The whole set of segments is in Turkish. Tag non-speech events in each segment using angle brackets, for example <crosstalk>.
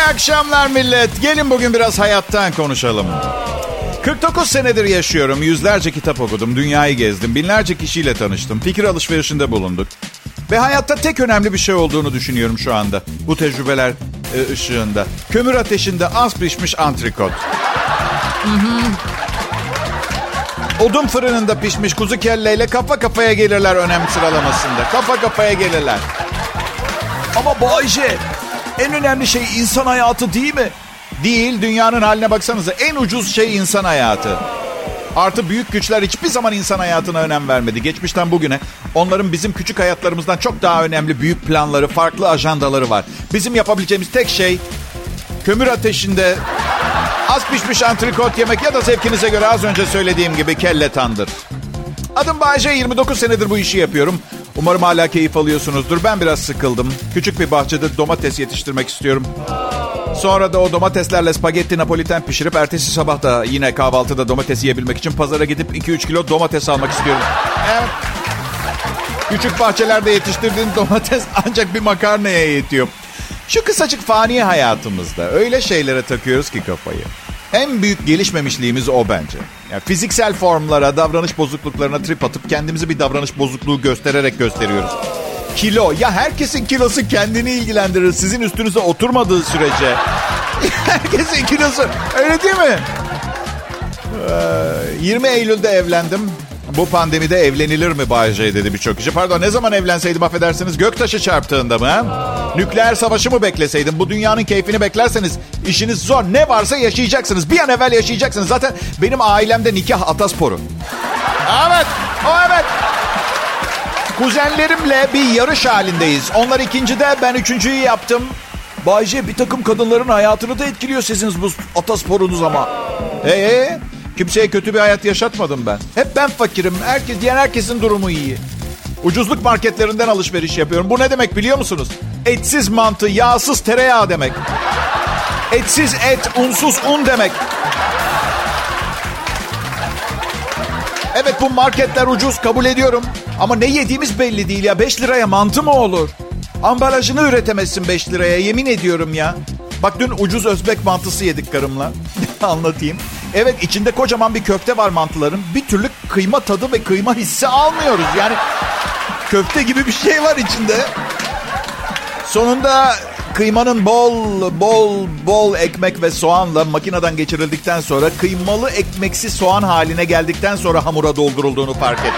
İyi akşamlar millet. Gelin bugün biraz hayattan konuşalım. 49 senedir yaşıyorum. Yüzlerce kitap okudum. Dünyayı gezdim. Binlerce kişiyle tanıştım. Fikir alışverişinde bulunduk. Ve hayatta tek önemli bir şey olduğunu düşünüyorum şu anda. Bu tecrübeler e, ışığında. Kömür ateşinde az pişmiş antrikot. Odun fırınında pişmiş kuzu kelleyle kafa kafaya gelirler önem sıralamasında. Kafa kafaya gelirler. Ama Bayce en önemli şey insan hayatı değil mi? Değil. Dünyanın haline baksanıza. En ucuz şey insan hayatı. Artı büyük güçler hiçbir zaman insan hayatına önem vermedi. Geçmişten bugüne onların bizim küçük hayatlarımızdan çok daha önemli büyük planları, farklı ajandaları var. Bizim yapabileceğimiz tek şey kömür ateşinde az pişmiş antrikot yemek ya da zevkinize göre az önce söylediğim gibi kelle tandır. Adım Bayce, 29 senedir bu işi yapıyorum. Umarım hala keyif alıyorsunuzdur. Ben biraz sıkıldım. Küçük bir bahçede domates yetiştirmek istiyorum. Sonra da o domateslerle spagetti napoliten pişirip ertesi sabah da yine kahvaltıda domates yiyebilmek için pazara gidip 2-3 kilo domates almak istiyorum. Evet. Küçük bahçelerde yetiştirdiğin domates <laughs> ancak bir makarnaya yetiyor. Şu kısacık fani hayatımızda öyle şeylere takıyoruz ki kafayı. En büyük gelişmemişliğimiz o bence. Yani fiziksel formlara, davranış bozukluklarına trip atıp kendimizi bir davranış bozukluğu göstererek gösteriyoruz. Kilo. Ya herkesin kilosu kendini ilgilendirir. Sizin üstünüze oturmadığı sürece. <laughs> herkesin kilosu. Öyle değil mi? Ee, 20 Eylül'de evlendim. Bu pandemide evlenilir mi Bayce dedi birçok kişi. Pardon ne zaman evlenseydim affedersiniz göktaşı çarptığında mı? Nükleer savaşı mı bekleseydim? Bu dünyanın keyfini beklerseniz işiniz zor. Ne varsa yaşayacaksınız. Bir an evvel yaşayacaksınız. Zaten benim ailemde nikah atasporu. Evet, o evet. Kuzenlerimle bir yarış halindeyiz. Onlar ikincide, ben üçüncüyü yaptım. Bayce bir takım kadınların hayatını da etkiliyor sizin bu atasporunuz ama. Ee, kimseye kötü bir hayat yaşatmadım ben. Hep ben fakirim. Herkes, diğer herkesin durumu iyi. Ucuzluk marketlerinden alışveriş yapıyorum. Bu ne demek biliyor musunuz? Etsiz mantı, yağsız tereyağı demek. Etsiz et, unsuz un demek. Evet bu marketler ucuz kabul ediyorum. Ama ne yediğimiz belli değil ya. 5 liraya mantı mı olur? Ambalajını üretemezsin 5 liraya yemin ediyorum ya. Bak dün ucuz Özbek mantısı yedik karımla. <laughs> Anlatayım. Evet içinde kocaman bir köfte var mantıların. Bir türlü kıyma tadı ve kıyma hissi almıyoruz. Yani köfte gibi bir şey var içinde. Sonunda kıymanın bol bol bol ekmek ve soğanla makineden geçirildikten sonra kıymalı ekmeksi soğan haline geldikten sonra hamura doldurulduğunu fark ettim.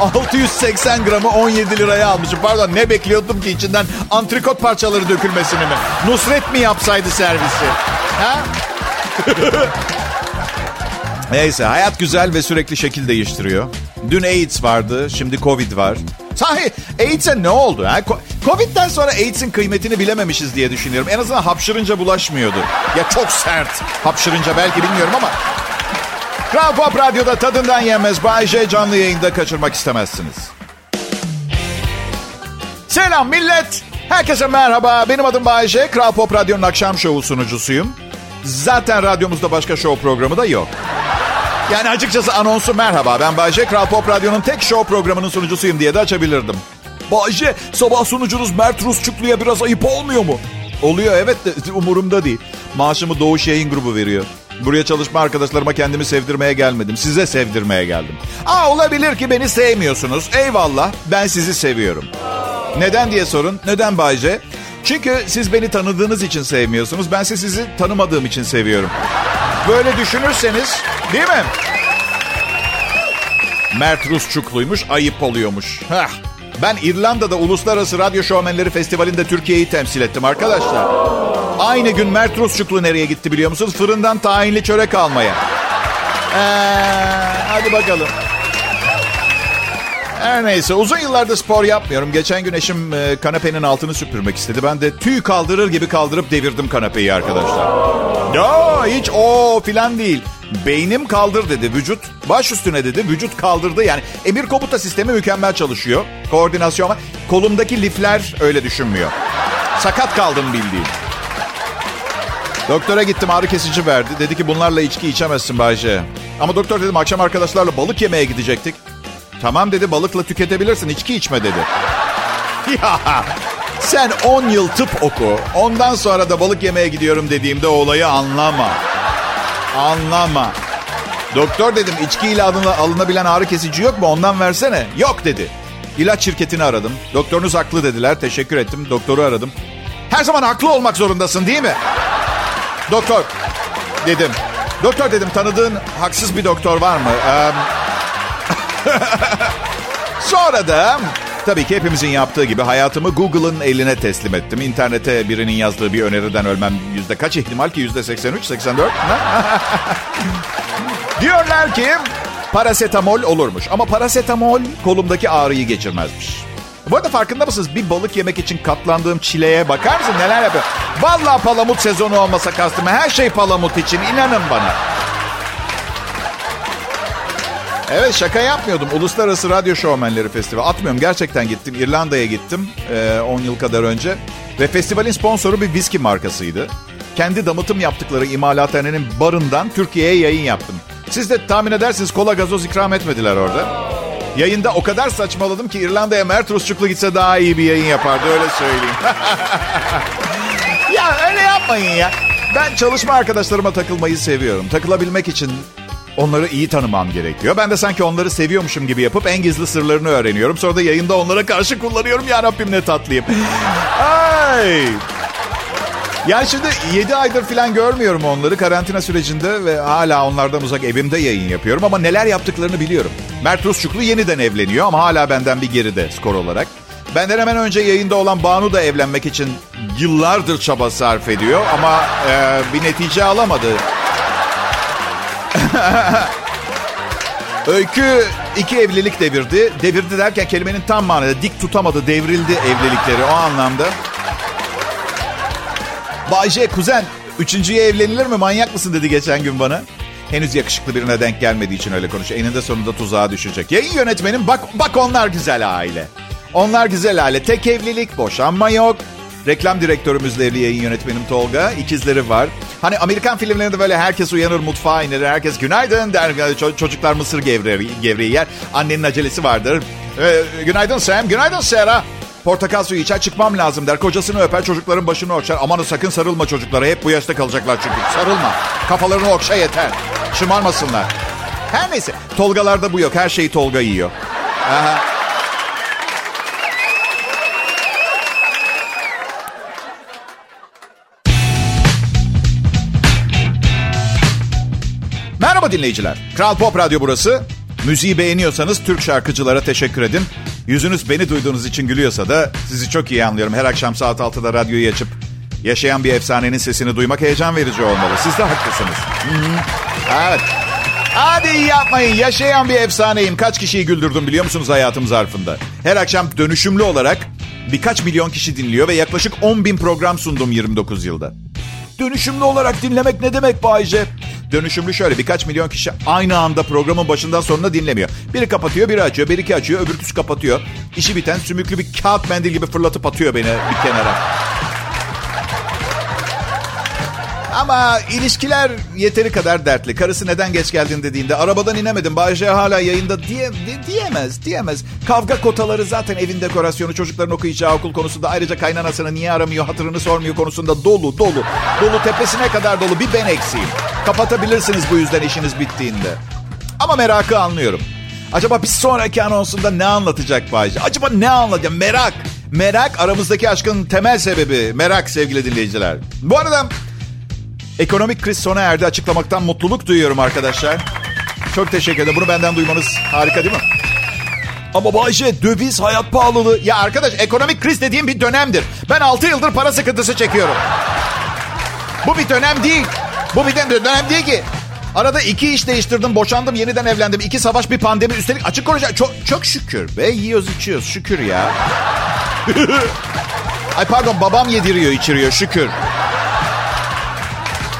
680 gramı 17 liraya almışım. Pardon ne bekliyordum ki içinden antrikot parçaları dökülmesini mi? Nusret mi yapsaydı servisi? Ha? <laughs> Neyse hayat güzel ve sürekli şekil değiştiriyor. Dün AIDS vardı, şimdi Covid var. Sahi AIDS'e ne oldu? Ha? Covid'den sonra AIDS'in kıymetini bilememişiz diye düşünüyorum. En azından hapşırınca bulaşmıyordu. Ya çok sert hapşırınca belki bilmiyorum ama... Kral Pop Radyo'da tadından yenmez. Bay J canlı yayında kaçırmak istemezsiniz. Selam millet. Herkese merhaba. Benim adım Bay J. Kral Pop Radyo'nun akşam şovu sunucusuyum. Zaten radyomuzda başka show programı da yok. Yani açıkçası anonsu merhaba ben Bayce Kral Pop Radyo'nun tek show programının sunucusuyum diye de açabilirdim. Bayce sabah sunucunuz Mert Rusçuklu'ya biraz ayıp olmuyor mu? Oluyor evet de umurumda değil. Maaşımı Doğuş Yayın Grubu veriyor. Buraya çalışma arkadaşlarıma kendimi sevdirmeye gelmedim. Size sevdirmeye geldim. Aa olabilir ki beni sevmiyorsunuz. Eyvallah ben sizi seviyorum. Neden diye sorun. Neden Bayce? Çünkü siz beni tanıdığınız için sevmiyorsunuz. Ben sizi tanımadığım için seviyorum. Böyle düşünürseniz değil mi? Mert Rusçukluymuş, ayıp oluyormuş. Heh. Ben İrlanda'da Uluslararası Radyo Şovmenleri Festivali'nde Türkiye'yi temsil ettim arkadaşlar. Aynı gün Mert Rusçuklu nereye gitti biliyor musunuz? Fırından tayinli çörek almaya. Ee, hadi bakalım. Her neyse uzun yıllardır spor yapmıyorum. Geçen gün eşim e, kanepenin altını süpürmek istedi. Ben de tüy kaldırır gibi kaldırıp devirdim kanepeyi arkadaşlar. Ya hiç o filan değil. Beynim kaldır dedi. Vücut baş üstüne dedi. Vücut kaldırdı. Yani emir komuta sistemi mükemmel çalışıyor. Koordinasyon var. Kolumdaki lifler öyle düşünmüyor. Sakat kaldım bildiğin. Doktora gittim ağrı kesici verdi. Dedi ki bunlarla içki içemezsin Bayce. Ama doktor dedim akşam arkadaşlarla balık yemeye gidecektik. Tamam dedi balıkla tüketebilirsin içki içme dedi. <laughs> Ya Sen 10 yıl tıp oku. Ondan sonra da balık yemeye gidiyorum dediğimde olayı anlama. Anlama. Doktor dedim içkiyle alına, alınabilen ağrı kesici yok mu? Ondan versene. Yok dedi. İlaç şirketini aradım. Doktorunuz haklı dediler. Teşekkür ettim. Doktoru aradım. Her zaman haklı olmak zorundasın değil mi? Doktor dedim. Doktor dedim tanıdığın haksız bir doktor var mı? Ee, <laughs> Sonra da tabii ki hepimizin yaptığı gibi hayatımı Google'ın eline teslim ettim. İnternete birinin yazdığı bir öneriden ölmem yüzde kaç ihtimal ki? Yüzde 83, 84? <laughs> Diyorlar ki parasetamol olurmuş. Ama parasetamol kolumdaki ağrıyı geçirmezmiş. Bu arada farkında mısınız? Bir balık yemek için katlandığım çileye bakar mısın? Neler yapıyor? Vallahi palamut sezonu olmasa kastım. Her şey palamut için. inanın bana. Evet şaka yapmıyordum. Uluslararası Radyo Şovmenleri Festivali. Atmıyorum gerçekten gittim. İrlanda'ya gittim 10 yıl kadar önce. Ve festivalin sponsoru bir viski markasıydı. Kendi damıtım yaptıkları imalathanenin barından Türkiye'ye yayın yaptım. Siz de tahmin edersiniz kola gazoz ikram etmediler orada. Yayında o kadar saçmaladım ki İrlanda'ya Mert Rusçuklu gitse daha iyi bir yayın yapardı öyle söyleyeyim. <laughs> ya öyle yapmayın ya. Ben çalışma arkadaşlarıma takılmayı seviyorum. Takılabilmek için onları iyi tanımam gerekiyor. Ben de sanki onları seviyormuşum gibi yapıp en gizli sırlarını öğreniyorum. Sonra da yayında onlara karşı kullanıyorum. Ya Rabbim ne tatlıyım. Ay. Yani şimdi 7 aydır falan görmüyorum onları karantina sürecinde ve hala onlardan uzak evimde yayın yapıyorum ama neler yaptıklarını biliyorum. Mert Rusçuklu yeniden evleniyor ama hala benden bir geride skor olarak. Benden hemen önce yayında olan Banu da evlenmek için yıllardır çaba sarf ediyor ama e, bir netice alamadı. <laughs> Öykü iki evlilik devirdi. Devirdi derken kelimenin tam manada dik tutamadı, devrildi evlilikleri o anlamda. Bayce kuzen üçüncüye evlenilir mi manyak mısın dedi geçen gün bana. Henüz yakışıklı birine denk gelmediği için öyle konuşuyor. Eninde sonunda tuzağa düşecek. Yayın yönetmenim bak bak onlar güzel aile. Onlar güzel aile. Tek evlilik, boşanma yok. Reklam direktörümüzle evli yayın yönetmenim Tolga. İkizleri var. Hani Amerikan filmlerinde böyle herkes uyanır mutfağa iner. Herkes günaydın der. Çocuklar mısır gevreği, gevreği yer. Annenin acelesi vardır. Ee, günaydın Sam, günaydın Sarah. Portakal suyu içer çıkmam lazım der. Kocasını öper çocukların başını okşar. Aman sakın sarılma çocuklara. Hep bu yaşta kalacaklar çünkü. Sarılma. Kafalarını okşa yeter. Şımarmasınlar. Her neyse. Tolgalarda bu yok. Her şeyi Tolga yiyor. Aha. Dinleyiciler. Kral Pop Radyo burası. Müziği beğeniyorsanız Türk şarkıcılara teşekkür edin. Yüzünüz beni duyduğunuz için gülüyorsa da sizi çok iyi anlıyorum. Her akşam saat 6'da radyoyu açıp yaşayan bir efsanenin sesini duymak heyecan verici olmalı. Siz de haklısınız. Evet. Hadi yapmayın. Yaşayan bir efsaneyim. Kaç kişiyi güldürdüm biliyor musunuz hayatım zarfında? Her akşam dönüşümlü olarak birkaç milyon kişi dinliyor ve yaklaşık 10 bin program sundum 29 yılda. Dönüşümlü olarak dinlemek ne demek Bayce? Dönüşümlü şöyle birkaç milyon kişi aynı anda programın başından sonuna dinlemiyor. Biri kapatıyor, biri açıyor, biri iki açıyor, öbürküsü kapatıyor. İşi biten sümüklü bir kağıt mendil gibi fırlatıp atıyor beni bir kenara. Ama ilişkiler yeteri kadar dertli. Karısı neden geç geldin dediğinde arabadan inemedim. Bayce hala yayında diye, di, diyemez, diyemez. Kavga kotaları zaten evin dekorasyonu, çocukların okuyacağı okul konusunda ayrıca kaynanasını niye aramıyor, hatırını sormuyor konusunda dolu, dolu. Dolu tepesine kadar dolu. Bir ben eksiğim. Kapatabilirsiniz bu yüzden işiniz bittiğinde. Ama merakı anlıyorum. Acaba bir sonraki anonsunda ne anlatacak Bayce? Acaba ne anlatacak? Merak. Merak aramızdaki aşkın temel sebebi. Merak sevgili dinleyiciler. Bu arada Ekonomik kriz sona erdi açıklamaktan mutluluk duyuyorum arkadaşlar. Çok teşekkür ederim. Bunu benden duymanız harika değil mi? Ama Bayce döviz hayat pahalılığı. Ya arkadaş ekonomik kriz dediğim bir dönemdir. Ben 6 yıldır para sıkıntısı çekiyorum. Bu bir dönem değil. Bu bir dönem değil ki. Arada iki iş değiştirdim, boşandım, yeniden evlendim. İki savaş, bir pandemi. Üstelik açık konuşacağım. Çok, çok şükür be. Yiyoruz, içiyoruz. Şükür ya. <laughs> Ay pardon babam yediriyor, içiriyor. Şükür.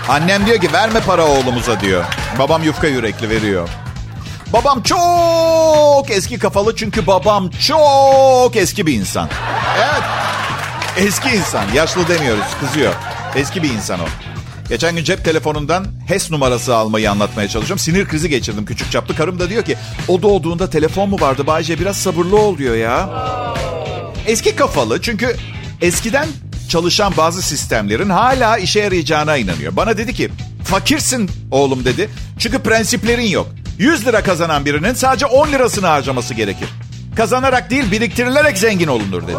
Annem diyor ki verme para oğlumuza diyor. Babam yufka yürekli veriyor. Babam çok eski kafalı çünkü babam çok eski bir insan. Evet. Eski insan. Yaşlı demiyoruz. Kızıyor. Eski bir insan o. Geçen gün cep telefonundan HES numarası almayı anlatmaya çalışıyorum. Sinir krizi geçirdim küçük çaplı. Karım da diyor ki o doğduğunda telefon mu vardı Bayce biraz sabırlı ol diyor ya. Eski kafalı çünkü eskiden çalışan bazı sistemlerin hala işe yarayacağına inanıyor. Bana dedi ki fakirsin oğlum dedi. Çünkü prensiplerin yok. 100 lira kazanan birinin sadece 10 lirasını harcaması gerekir. Kazanarak değil biriktirilerek zengin olunur dedi.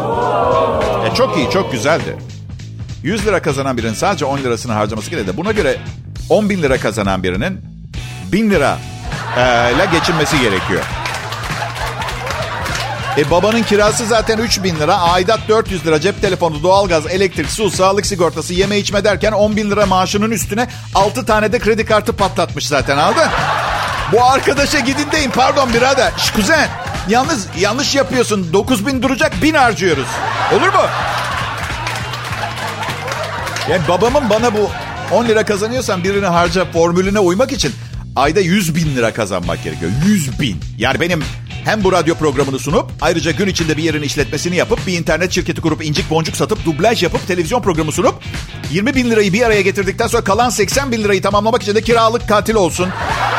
E çok iyi çok güzeldi. 100 lira kazanan birinin sadece 10 lirasını harcaması gerekir. Buna göre 10 bin lira kazanan birinin 1000 lira ile geçinmesi gerekiyor. E babanın kirası zaten 3 bin lira, aidat 400 lira, cep telefonu, doğalgaz, elektrik, su, sağlık sigortası, yeme içme derken 10 bin lira maaşının üstüne 6 tane de kredi kartı patlatmış zaten aldın. Bu arkadaşa gidin deyin pardon birader. Şş kuzen yalnız yanlış yapıyorsun 9 bin duracak bin harcıyoruz. Olur mu? Yani babamın bana bu 10 lira kazanıyorsan birini harca formülüne uymak için ayda 100 bin lira kazanmak gerekiyor. 100 bin. Yani benim hem bu radyo programını sunup ayrıca gün içinde bir yerin işletmesini yapıp bir internet şirketi kurup incik boncuk satıp dublaj yapıp televizyon programı sunup 20 bin lirayı bir araya getirdikten sonra kalan 80 bin lirayı tamamlamak için de kiralık katil olsun.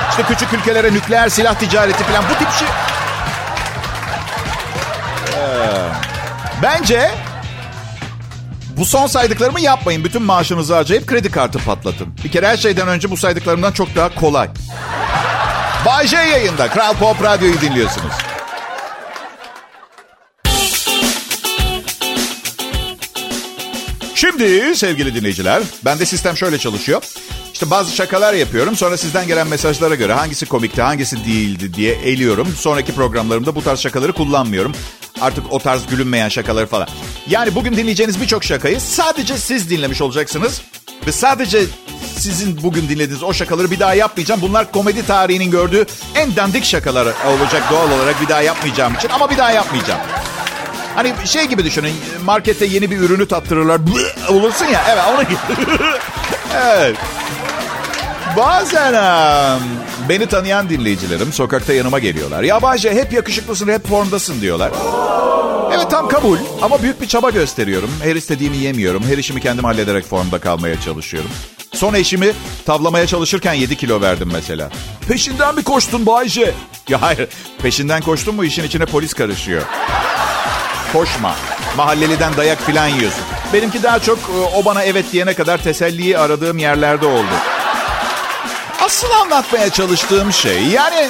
İşte küçük ülkelere nükleer silah ticareti falan bu tip şey. Bence bu son saydıklarımı yapmayın. Bütün maaşınızı harcayıp kredi kartı patlatın. Bir kere her şeyden önce bu saydıklarımdan çok daha kolay. Bay yayında. Kral Pop Radyo'yu dinliyorsunuz. Şimdi sevgili dinleyiciler, bende sistem şöyle çalışıyor. İşte bazı şakalar yapıyorum. Sonra sizden gelen mesajlara göre hangisi komikti, hangisi değildi diye eliyorum. Sonraki programlarımda bu tarz şakaları kullanmıyorum. Artık o tarz gülünmeyen şakaları falan. Yani bugün dinleyeceğiniz birçok şakayı sadece siz dinlemiş olacaksınız. Ve sadece sizin bugün dinlediğiniz o şakaları bir daha yapmayacağım. Bunlar komedi tarihinin gördüğü en dandik şakalar olacak doğal olarak bir daha yapmayacağım için. Ama bir daha yapmayacağım. Hani şey gibi düşünün markette yeni bir ürünü tattırırlar. Olursun ya evet onu <laughs> evet. Bazen beni tanıyan dinleyicilerim sokakta yanıma geliyorlar. Ya Bayce hep yakışıklısın, hep formdasın diyorlar. Evet tam kabul ama büyük bir çaba gösteriyorum. Her istediğimi yemiyorum. Her işimi kendim hallederek formda kalmaya çalışıyorum. Son eşimi tavlamaya çalışırken 7 kilo verdim mesela. Peşinden mi koştun Bayce? Ya hayır peşinden koştun mu işin içine polis karışıyor. Koşma. Mahalleliden dayak filan yiyorsun. Benimki daha çok o bana evet diyene kadar teselliyi aradığım yerlerde oldu. Asıl anlatmaya çalıştığım şey yani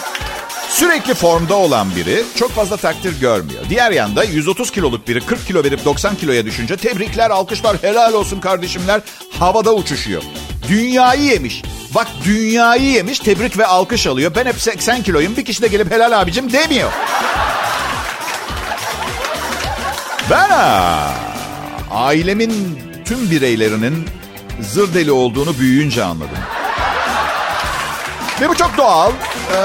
sürekli formda olan biri çok fazla takdir görmüyor. Diğer yanda 130 kiloluk biri 40 kilo verip 90 kiloya düşünce tebrikler, alkışlar, helal olsun kardeşimler havada uçuşuyor. Dünyayı yemiş. Bak dünyayı yemiş tebrik ve alkış alıyor. Ben hep 80 kiloyum bir kişi de gelip helal abicim demiyor. Ben ailemin tüm bireylerinin zır deli olduğunu büyüyünce anladım. Ve bu çok doğal. Ee,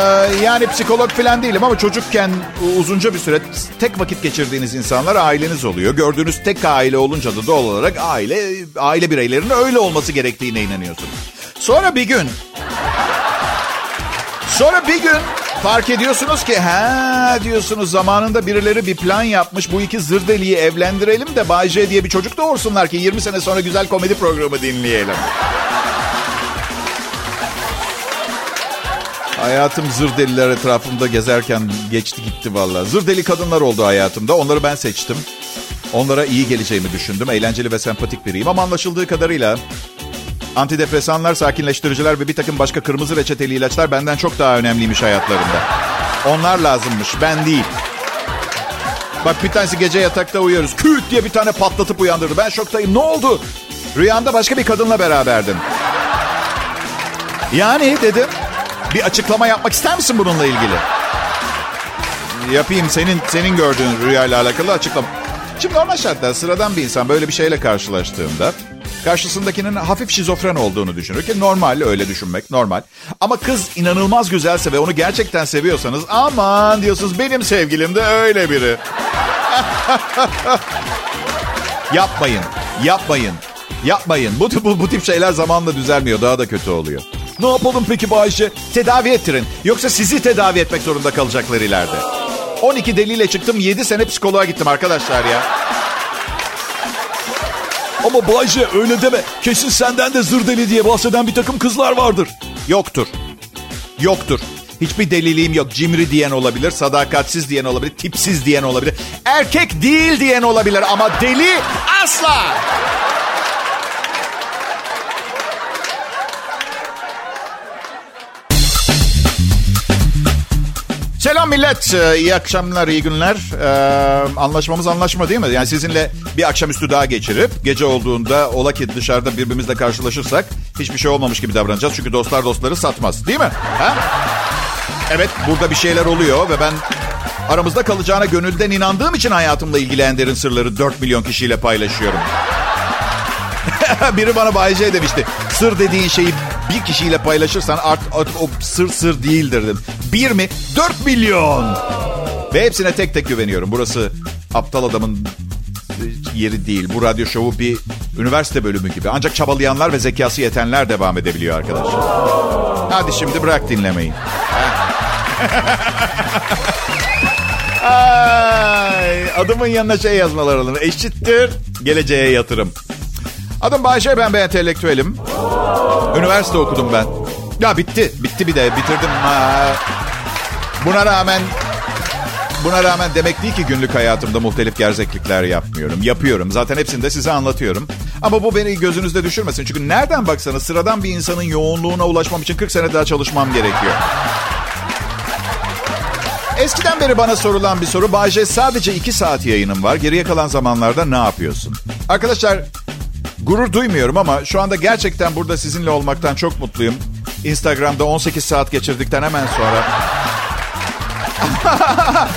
yani psikolog falan değilim ama çocukken uzunca bir süre tek vakit geçirdiğiniz insanlar aileniz oluyor. Gördüğünüz tek aile olunca da doğal olarak aile aile bireylerinin öyle olması gerektiğine inanıyorsunuz. Sonra bir gün Sonra bir gün fark ediyorsunuz ki ha diyorsunuz zamanında birileri bir plan yapmış. Bu iki zırdeliyi evlendirelim de Bay J diye bir çocuk doğursunlar ki 20 sene sonra güzel komedi programı dinleyelim. Hayatım zır deliler etrafımda gezerken geçti gitti valla. Zır deli kadınlar oldu hayatımda. Onları ben seçtim. Onlara iyi geleceğimi düşündüm. Eğlenceli ve sempatik biriyim ama anlaşıldığı kadarıyla antidepresanlar, sakinleştiriciler ve bir takım başka kırmızı reçeteli ilaçlar benden çok daha önemliymiş hayatlarında. Onlar lazımmış, ben değil. Bak bir tanesi gece yatakta uyuyoruz. Küt diye bir tane patlatıp uyandırdı. Ben şoktayım. Ne oldu? Rüyamda başka bir kadınla beraberdim. Yani dedim bir açıklama yapmak ister misin bununla ilgili? Yapayım senin senin gördüğün rüyayla alakalı açıklama. Şimdi normal şartlar sıradan bir insan böyle bir şeyle karşılaştığında karşısındakinin hafif şizofren olduğunu düşünür ki normal öyle düşünmek normal. Ama kız inanılmaz güzelse ve onu gerçekten seviyorsanız aman diyorsunuz benim sevgilim de öyle biri. <laughs> yapmayın, yapmayın, yapmayın. Bu, bu, bu tip şeyler zamanla düzelmiyor daha da kötü oluyor. Ne yapalım peki Bayşe? Tedavi ettirin. Yoksa sizi tedavi etmek zorunda kalacaklar ileride. 12 deliyle çıktım 7 sene psikoloğa gittim arkadaşlar ya. Ama Bayce öyle deme. Kesin senden de zır deli diye bahseden bir takım kızlar vardır. Yoktur. Yoktur. Hiçbir deliliğim yok. Cimri diyen olabilir, sadakatsiz diyen olabilir, tipsiz diyen olabilir. erkek değil diyen olabilir ama deli asla. Selam millet. Ee, iyi akşamlar, iyi günler. Ee, anlaşmamız anlaşma değil mi? Yani sizinle bir akşamüstü daha geçirip gece olduğunda ola ki dışarıda birbirimizle karşılaşırsak hiçbir şey olmamış gibi davranacağız. Çünkü dostlar dostları satmaz değil mi? Ha? Evet burada bir şeyler oluyor ve ben aramızda kalacağına gönülden inandığım için hayatımla ilgili Ender'in sırları 4 milyon kişiyle paylaşıyorum. <laughs> Biri bana Bay J demişti. Sır dediğin şeyi bir kişiyle paylaşırsan artık, artık o sır sır değildir dedim. Bir mi? Dört milyon. Ve hepsine tek tek güveniyorum. Burası aptal adamın yeri değil. Bu radyo şovu bir üniversite bölümü gibi. Ancak çabalayanlar ve zekası yetenler devam edebiliyor arkadaşlar. Hadi şimdi bırak dinlemeyi. <laughs> Ay, adımın yanına şey yazmaları Eşittir geleceğe yatırım. Adım Bayşe ben bir entelektüelim. Üniversite okudum ben. Ya bitti. Bitti bir de bitirdim. Buna rağmen Buna rağmen demek değil ki günlük hayatımda muhtelif gerzeklikler yapmıyorum. Yapıyorum. Zaten hepsini de size anlatıyorum. Ama bu beni gözünüzde düşürmesin. Çünkü nereden baksanız sıradan bir insanın yoğunluğuna ulaşmam için 40 sene daha çalışmam gerekiyor. Eskiden beri bana sorulan bir soru. Bayce sadece 2 saat yayınım var. Geriye kalan zamanlarda ne yapıyorsun? Arkadaşlar Gurur duymuyorum ama şu anda gerçekten burada sizinle olmaktan çok mutluyum. Instagram'da 18 saat geçirdikten hemen sonra. <laughs>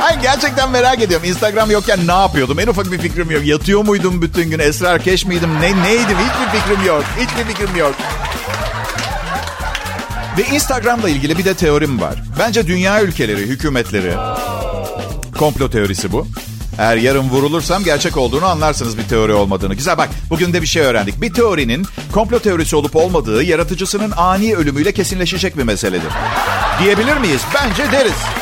Hayır gerçekten merak ediyorum. Instagram yokken ne yapıyordum? En ufak bir fikrim yok. Yatıyor muydum bütün gün? Esrar keş miydim? Ne, neydim? Hiçbir fikrim yok. Hiçbir fikrim yok. Ve Instagram'la ilgili bir de teorim var. Bence dünya ülkeleri, hükümetleri... Komplo teorisi bu. Eğer yarın vurulursam gerçek olduğunu anlarsınız bir teori olmadığını. Güzel bak bugün de bir şey öğrendik. Bir teorinin komplo teorisi olup olmadığı yaratıcısının ani ölümüyle kesinleşecek bir meseledir. Diyebilir miyiz? Bence deriz.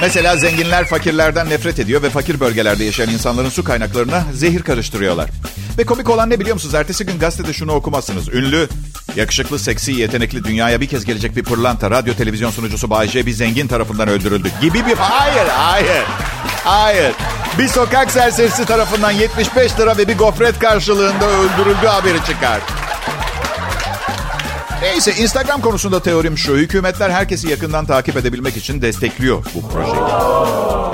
Mesela zenginler fakirlerden nefret ediyor ve fakir bölgelerde yaşayan insanların su kaynaklarına zehir karıştırıyorlar. Ve komik olan ne biliyor musunuz? Ertesi gün gazetede şunu okumazsınız. Ünlü, yakışıklı, seksi, yetenekli, dünyaya bir kez gelecek bir pırlanta, radyo televizyon sunucusu Bay J bir zengin tarafından öldürüldü. Gibi bir... Hayır, hayır, hayır. Bir sokak serserisi tarafından 75 lira ve bir gofret karşılığında öldürüldü haberi çıkar. Neyse Instagram konusunda teorim şu. Hükümetler herkesi yakından takip edebilmek için destekliyor bu projeyi.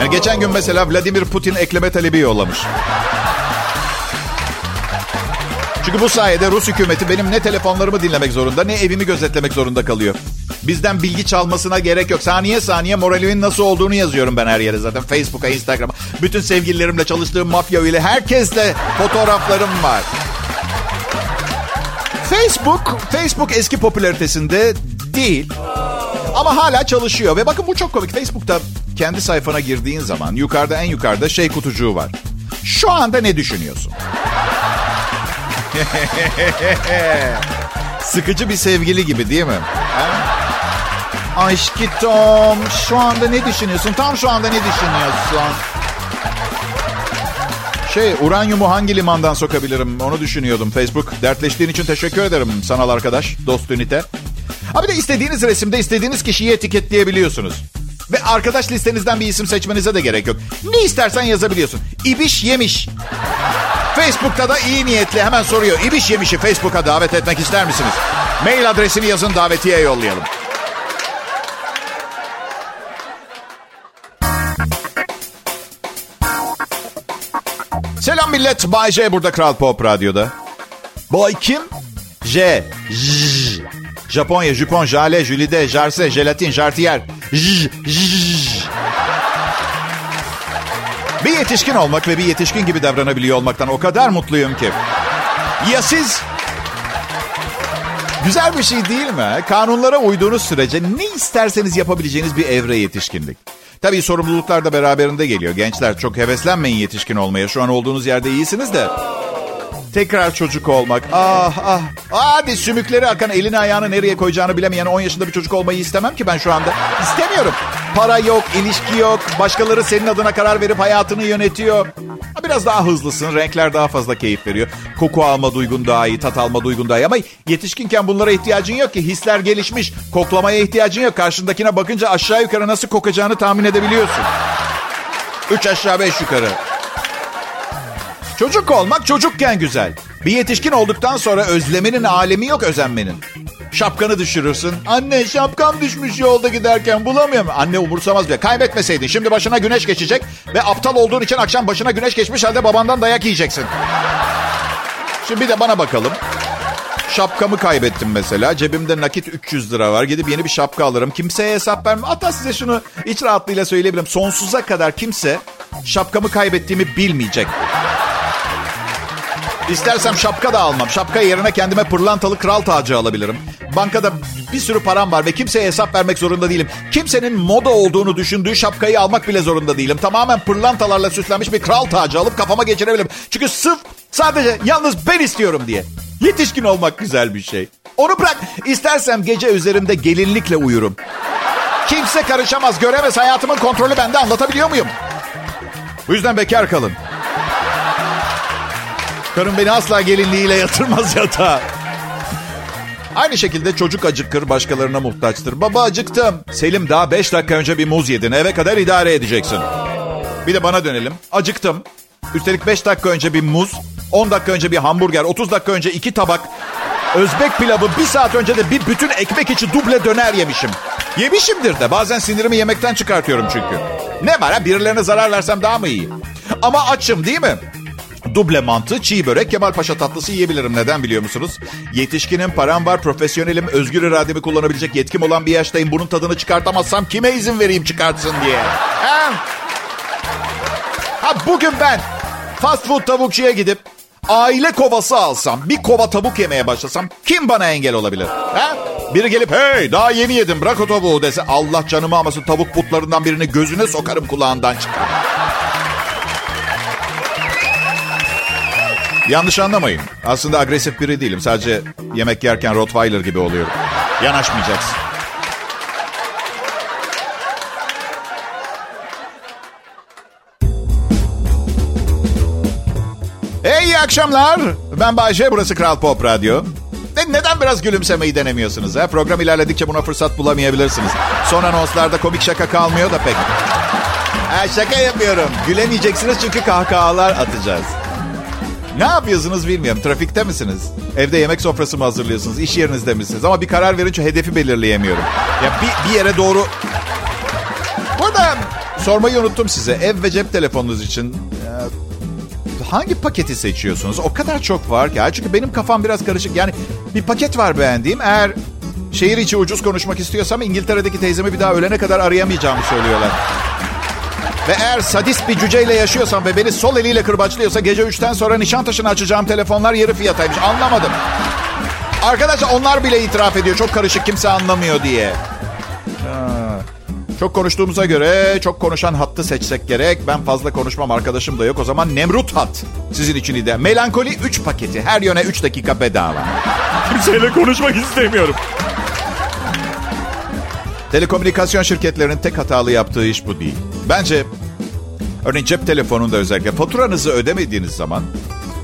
Yani geçen gün mesela Vladimir Putin ekleme talebi yollamış. Çünkü bu sayede Rus hükümeti benim ne telefonlarımı dinlemek zorunda ne evimi gözetlemek zorunda kalıyor. Bizden bilgi çalmasına gerek yok. Saniye saniye moralimin nasıl olduğunu yazıyorum ben her yere zaten. Facebook'a, Instagram'a. Bütün sevgililerimle çalıştığım mafya ile herkesle fotoğraflarım var. Facebook, Facebook eski popülaritesinde değil. Ama hala çalışıyor. Ve bakın bu çok komik. Facebook'ta kendi sayfana girdiğin zaman yukarıda en yukarıda şey kutucuğu var. Şu anda ne düşünüyorsun? <laughs> Sıkıcı bir sevgili gibi değil mi? Aşkım şu anda ne düşünüyorsun? Tam şu anda ne düşünüyorsun? Şey uranyumu hangi limandan sokabilirim onu düşünüyordum. Facebook dertleştiğin için teşekkür ederim sanal arkadaş. Dost ünite. Abi de istediğiniz resimde istediğiniz kişiyi etiketleyebiliyorsunuz. Ve arkadaş listenizden bir isim seçmenize de gerek yok. Ne istersen yazabiliyorsun. İbiş yemiş. Facebook'ta da iyi niyetli hemen soruyor. İbiş yemişi Facebook'a davet etmek ister misiniz? Mail adresini yazın davetiye yollayalım. Millet. Bay J burada Kral Pop Radyo'da. Bay kim? J. J. Japonya, Jupon, Jale, Jülide, Jarse, Jelatin, Jartiyer. J. J. Bir yetişkin olmak ve bir yetişkin gibi davranabiliyor olmaktan o kadar mutluyum ki. Ya siz? Güzel bir şey değil mi? Kanunlara uyduğunuz sürece ne isterseniz yapabileceğiniz bir evre yetişkinlik. Tabii sorumluluklar da beraberinde geliyor. Gençler çok heveslenmeyin yetişkin olmaya. Şu an olduğunuz yerde iyisiniz de. Tekrar çocuk olmak. Ah ah. Hadi sümükleri akan elini ayağını nereye koyacağını bilemeyen 10 yaşında bir çocuk olmayı istemem ki ben şu anda. İstemiyorum. Para yok, ilişki yok. Başkaları senin adına karar verip hayatını yönetiyor. Biraz daha hızlısın. Renkler daha fazla keyif veriyor. Koku alma duygun daha iyi, tat alma duygun daha iyi. Ama yetişkinken bunlara ihtiyacın yok ki. Hisler gelişmiş. Koklamaya ihtiyacın yok. Karşındakine bakınca aşağı yukarı nasıl kokacağını tahmin edebiliyorsun. Üç aşağı beş yukarı. Çocuk olmak çocukken güzel. Bir yetişkin olduktan sonra özlemenin alemi yok özenmenin. Şapkanı düşürürsün. Anne şapkam düşmüş yolda giderken bulamıyorum. Anne umursamaz bile. Kaybetmeseydin. Şimdi başına güneş geçecek ve aptal olduğun için akşam başına güneş geçmiş halde babandan dayak yiyeceksin. Şimdi bir de bana bakalım. Şapkamı kaybettim mesela. Cebimde nakit 300 lira var. Gidip yeni bir şapka alırım. Kimseye hesap vermem. Hatta size şunu iç rahatlığıyla söyleyebilirim. Sonsuza kadar kimse şapkamı kaybettiğimi bilmeyecek. İstersem şapka da almam. Şapka yerine kendime pırlantalı kral tacı alabilirim. Bankada bir sürü param var ve kimseye hesap vermek zorunda değilim. Kimsenin moda olduğunu düşündüğü şapkayı almak bile zorunda değilim. Tamamen pırlantalarla süslenmiş bir kral tacı alıp kafama geçirebilirim. Çünkü sırf sadece yalnız ben istiyorum diye. Yetişkin olmak güzel bir şey. Onu bırak. İstersem gece üzerimde gelinlikle uyurum. Kimse karışamaz, göremez. Hayatımın kontrolü bende. Anlatabiliyor muyum? Bu yüzden bekar kalın. Karım beni asla gelinliğiyle yatırmaz yatağa. Aynı şekilde çocuk acıkır, başkalarına muhtaçtır. Baba acıktım. Selim daha 5 dakika önce bir muz yedin. Eve kadar idare edeceksin. Bir de bana dönelim. Acıktım. Üstelik 5 dakika önce bir muz, 10 dakika önce bir hamburger, 30 dakika önce iki tabak Özbek pilavı, bir saat önce de bir bütün ekmek içi duble döner yemişim. Yemişimdir de. Bazen sinirimi yemekten çıkartıyorum çünkü. Ne var ha? Birilerine zarar versem daha mı iyi? Ama açım değil mi? Duble mantı, çiğ börek, Kemal Paşa tatlısı yiyebilirim. Neden biliyor musunuz? Yetişkinim, param var, profesyonelim, özgür irademi kullanabilecek yetkim olan bir yaştayım. Bunun tadını çıkartamazsam kime izin vereyim çıkartsın diye. Ha, ha bugün ben fast food tavukçuya gidip aile kovası alsam, bir kova tavuk yemeye başlasam kim bana engel olabilir? Ha? Biri gelip hey daha yeni yedim bırak o tavuğu dese Allah canımı almasın tavuk putlarından birini gözüne sokarım kulağından çıkar. Yanlış anlamayın. Aslında agresif biri değilim. Sadece yemek yerken Rottweiler gibi oluyorum. Yanaşmayacaksın. Hey iyi akşamlar. Ben Bayce, burası Kral Pop Radyo. Ne, neden biraz gülümsemeyi denemiyorsunuz? Ha? Program ilerledikçe buna fırsat bulamayabilirsiniz. Son anonslarda komik şaka kalmıyor da pek. Ha, şaka yapıyorum. Gülemeyeceksiniz çünkü kahkahalar atacağız. Ne yapıyorsunuz bilmiyorum. Trafikte misiniz? Evde yemek sofrası mı hazırlıyorsunuz? İş yerinizde misiniz? Ama bir karar verince hedefi belirleyemiyorum. Ya bir, bir yere doğru... Burada sormayı unuttum size. Ev ve cep telefonunuz için hangi paketi seçiyorsunuz? O kadar çok var ki. Çünkü benim kafam biraz karışık. Yani bir paket var beğendiğim. Eğer şehir içi ucuz konuşmak istiyorsam İngiltere'deki teyzemi bir daha ölene kadar arayamayacağımı söylüyorlar. Ve eğer sadist bir cüceyle yaşıyorsam ve beni sol eliyle kırbaçlıyorsa gece 3'ten sonra Nişantaşı'na açacağım telefonlar yarı fiyataymış. Anlamadım. Arkadaşlar onlar bile itiraf ediyor. Çok karışık kimse anlamıyor diye. Ha. Çok konuştuğumuza göre çok konuşan hattı seçsek gerek. Ben fazla konuşmam arkadaşım da yok. O zaman Nemrut hat sizin için de. Melankoli 3 paketi. Her yöne 3 dakika bedava. Kimseyle konuşmak istemiyorum. Telekomünikasyon şirketlerinin tek hatalı yaptığı iş bu değil. Bence örneğin cep telefonunda özellikle faturanızı ödemediğiniz zaman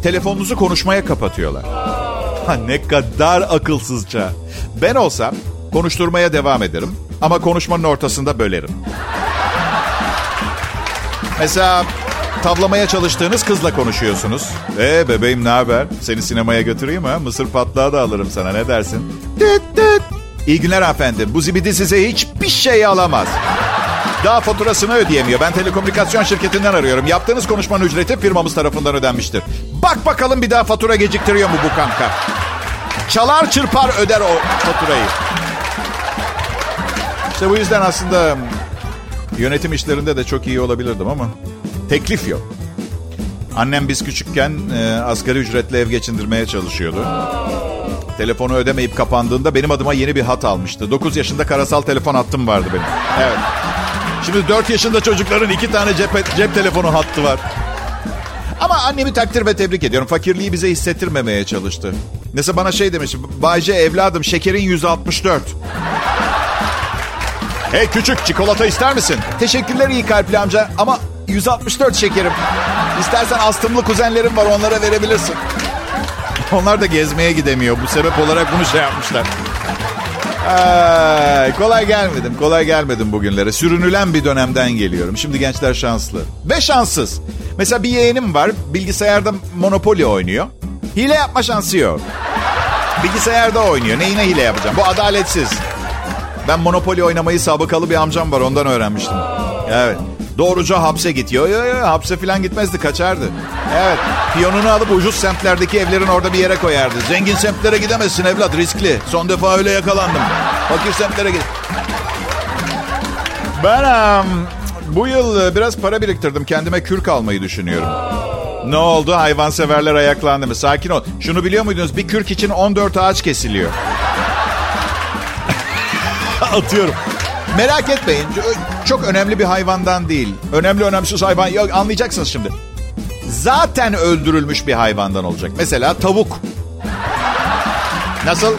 telefonunuzu konuşmaya kapatıyorlar. Ha ne kadar akılsızca. Ben olsam konuşturmaya devam ederim ama konuşmanın ortasında bölerim. Mesela tavlamaya çalıştığınız kızla konuşuyorsunuz. Ee bebeğim ne haber? Seni sinemaya götüreyim ha? Mısır patlağı da alırım sana ne dersin? Dıt dıt. İyi günler efendim. Bu zibidi size hiçbir şey alamaz. Daha faturasını ödeyemiyor. Ben telekomünikasyon şirketinden arıyorum. Yaptığınız konuşmanın ücreti firmamız tarafından ödenmiştir. Bak bakalım bir daha fatura geciktiriyor mu bu kanka? Çalar çırpar öder o faturayı. İşte bu yüzden aslında yönetim işlerinde de çok iyi olabilirdim ama teklif yok. Annem biz küçükken e, asgari ücretle ev geçindirmeye çalışıyordu. Telefonu ödemeyip kapandığında benim adıma yeni bir hat almıştı. 9 yaşında karasal telefon hattım vardı benim. Evet. Şimdi 4 yaşında çocukların iki tane cep, cep telefonu hattı var. Ama annemi takdir ve tebrik ediyorum. Fakirliği bize hissettirmemeye çalıştı. Mesela bana şey demiş. Bayce evladım şekerin 164. Hey küçük çikolata ister misin? Teşekkürler iyi kalpli amca ama 164 şekerim. İstersen astımlı kuzenlerim var onlara verebilirsin. Onlar da gezmeye gidemiyor. Bu sebep olarak bunu şey yapmışlar. Ay, kolay gelmedim, kolay gelmedim bugünlere. Sürünülen bir dönemden geliyorum. Şimdi gençler şanslı. Ve şanssız. Mesela bir yeğenim var, bilgisayarda Monopoly oynuyor. Hile yapma şansı yok. Bilgisayarda oynuyor. Neyine hile yapacağım? Bu adaletsiz. Ben Monopoly oynamayı sabıkalı bir amcam var. Ondan öğrenmiştim. Evet. Doğruca hapse gidiyor. Yo, yo, yo, hapse falan gitmezdi. Kaçardı. Evet. Piyonunu alıp ucuz semtlerdeki evlerin orada bir yere koyardı. Zengin semtlere gidemezsin evlat. Riskli. Son defa öyle yakalandım. Fakir semtlere git. Ben um, bu yıl biraz para biriktirdim. Kendime kürk almayı düşünüyorum. Ne oldu? Hayvanseverler ayaklandı mı? Sakin ol. Şunu biliyor muydunuz? Bir kürk için 14 ağaç kesiliyor. <laughs> Atıyorum. Merak etmeyin. Çok önemli bir hayvandan değil. Önemli önemsiz hayvan. Yok anlayacaksınız şimdi. Zaten öldürülmüş bir hayvandan olacak. Mesela tavuk. Nasıl?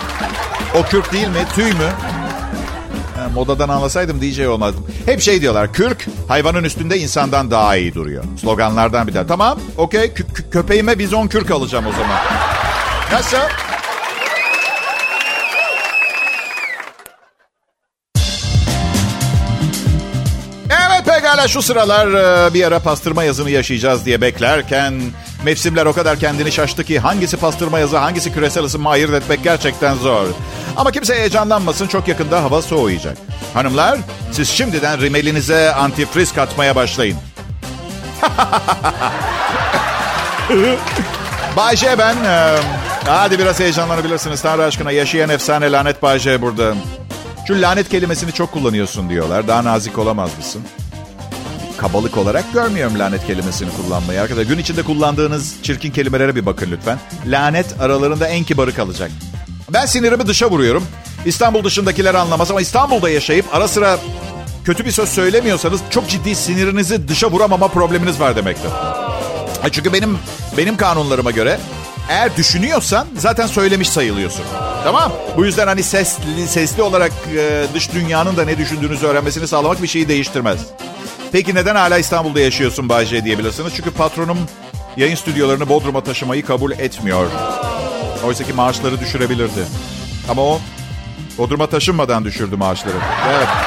O kürk değil mi? Tüy mü? Modadan anlasaydım DJ olmazdım. Hep şey diyorlar. Kürk hayvanın üstünde insandan daha iyi duruyor. Sloganlardan bir tane. Tamam. Okey. Kö- köpeğime bizon kürk alacağım o zaman. Nasıl? Pekala şu sıralar e, bir ara pastırma yazını yaşayacağız diye beklerken mevsimler o kadar kendini şaştı ki hangisi pastırma yazı hangisi küresel ısınma ayırt etmek gerçekten zor. Ama kimse heyecanlanmasın çok yakında hava soğuyacak. Hanımlar siz şimdiden rimelinize antifriz katmaya başlayın. <laughs> Bayce ben. e, hadi biraz heyecanlanabilirsiniz. Tanrı aşkına yaşayan efsane lanet Bayce burada. Şu lanet kelimesini çok kullanıyorsun diyorlar. Daha nazik olamaz mısın? Kabalık olarak görmüyorum lanet kelimesini kullanmayı. Arkadaşlar gün içinde kullandığınız çirkin kelimelere bir bakın lütfen. Lanet aralarında en kibarı kalacak. Ben sinirimi dışa vuruyorum. İstanbul dışındakiler anlamaz ama İstanbul'da yaşayıp ara sıra kötü bir söz söylemiyorsanız çok ciddi sinirinizi dışa vuramama probleminiz var demektir. Ha, Çünkü benim benim kanunlarıma göre eğer düşünüyorsan zaten söylemiş sayılıyorsun. Tamam? Bu yüzden hani sesli sesli olarak e, dış dünyanın da ne düşündüğünüzü öğrenmesini sağlamak bir şeyi değiştirmez. Peki neden hala İstanbul'da yaşıyorsun Bayce diyebilirsiniz. Çünkü patronum yayın stüdyolarını Bodrum'a taşımayı kabul etmiyor. Oysa ki maaşları düşürebilirdi. Ama o Bodrum'a taşınmadan düşürdü maaşları. Evet. <laughs>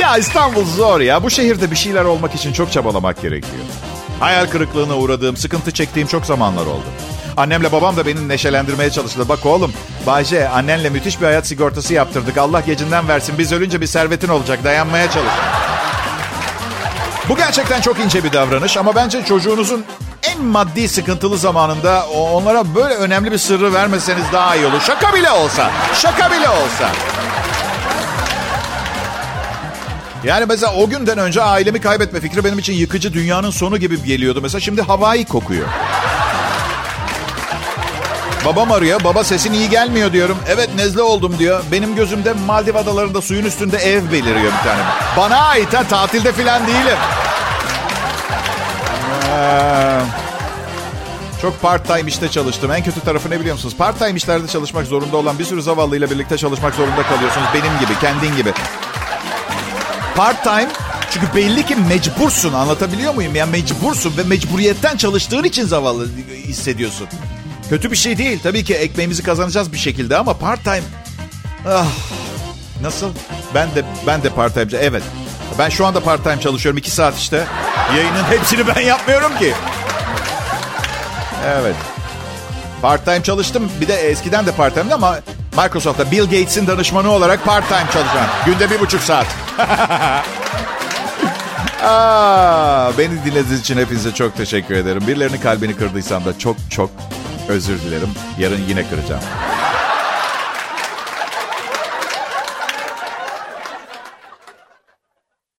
Ya İstanbul zor ya. Bu şehirde bir şeyler olmak için çok çabalamak gerekiyor. Hayal kırıklığına uğradığım, sıkıntı çektiğim çok zamanlar oldu. Annemle babam da beni neşelendirmeye çalıştı. Bak oğlum, Bayce annenle müthiş bir hayat sigortası yaptırdık. Allah gecinden versin. Biz ölünce bir servetin olacak. Dayanmaya çalış. Bu gerçekten çok ince bir davranış ama bence çocuğunuzun en maddi sıkıntılı zamanında onlara böyle önemli bir sırrı vermeseniz daha iyi olur. Şaka bile olsa. Şaka bile olsa. Yani mesela o günden önce ailemi kaybetme fikri benim için yıkıcı dünyanın sonu gibi geliyordu. Mesela şimdi havai kokuyor. Babam arıyor. Baba sesin iyi gelmiyor diyorum. Evet nezle oldum diyor. Benim gözümde Maldiv adalarında suyun üstünde ev beliriyor bir tane. Bana ait ha tatilde filan değilim. Ee, çok part time işte çalıştım. En kötü tarafı ne biliyor musunuz? Part time işlerde çalışmak zorunda olan bir sürü zavallıyla birlikte çalışmak zorunda kalıyorsunuz. Benim gibi, kendin gibi. Part time çünkü belli ki mecbursun anlatabiliyor muyum? Yani mecbursun ve mecburiyetten çalıştığın için zavallı hissediyorsun. Kötü bir şey değil. Tabii ki ekmeğimizi kazanacağız bir şekilde ama part time... Ah, nasıl? Ben de ben de part time. Evet. Ben şu anda part time çalışıyorum. iki saat işte. Yayının hepsini ben yapmıyorum ki. Evet. Part time çalıştım. Bir de eskiden de part time'di ama Microsoft'ta Bill Gates'in danışmanı olarak part time çalışacağım. Günde bir buçuk saat. Aa, <laughs> beni dinlediğiniz için hepinize çok teşekkür ederim. Birilerinin kalbini kırdıysam da çok çok özür dilerim. Yarın yine kıracağım.